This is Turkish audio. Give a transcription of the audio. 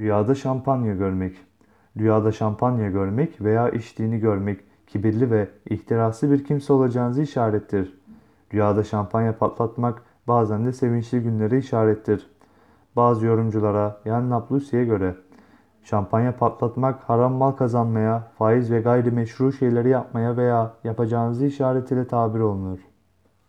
Rüyada şampanya görmek. Rüyada şampanya görmek veya içtiğini görmek kibirli ve ihtiraslı bir kimse olacağınızı işarettir. Rüyada şampanya patlatmak bazen de sevinçli günlere işarettir. Bazı yorumculara yani Naplusi'ye göre şampanya patlatmak haram mal kazanmaya, faiz ve gayrimeşru şeyleri yapmaya veya yapacağınızı işaret ile tabir olunur.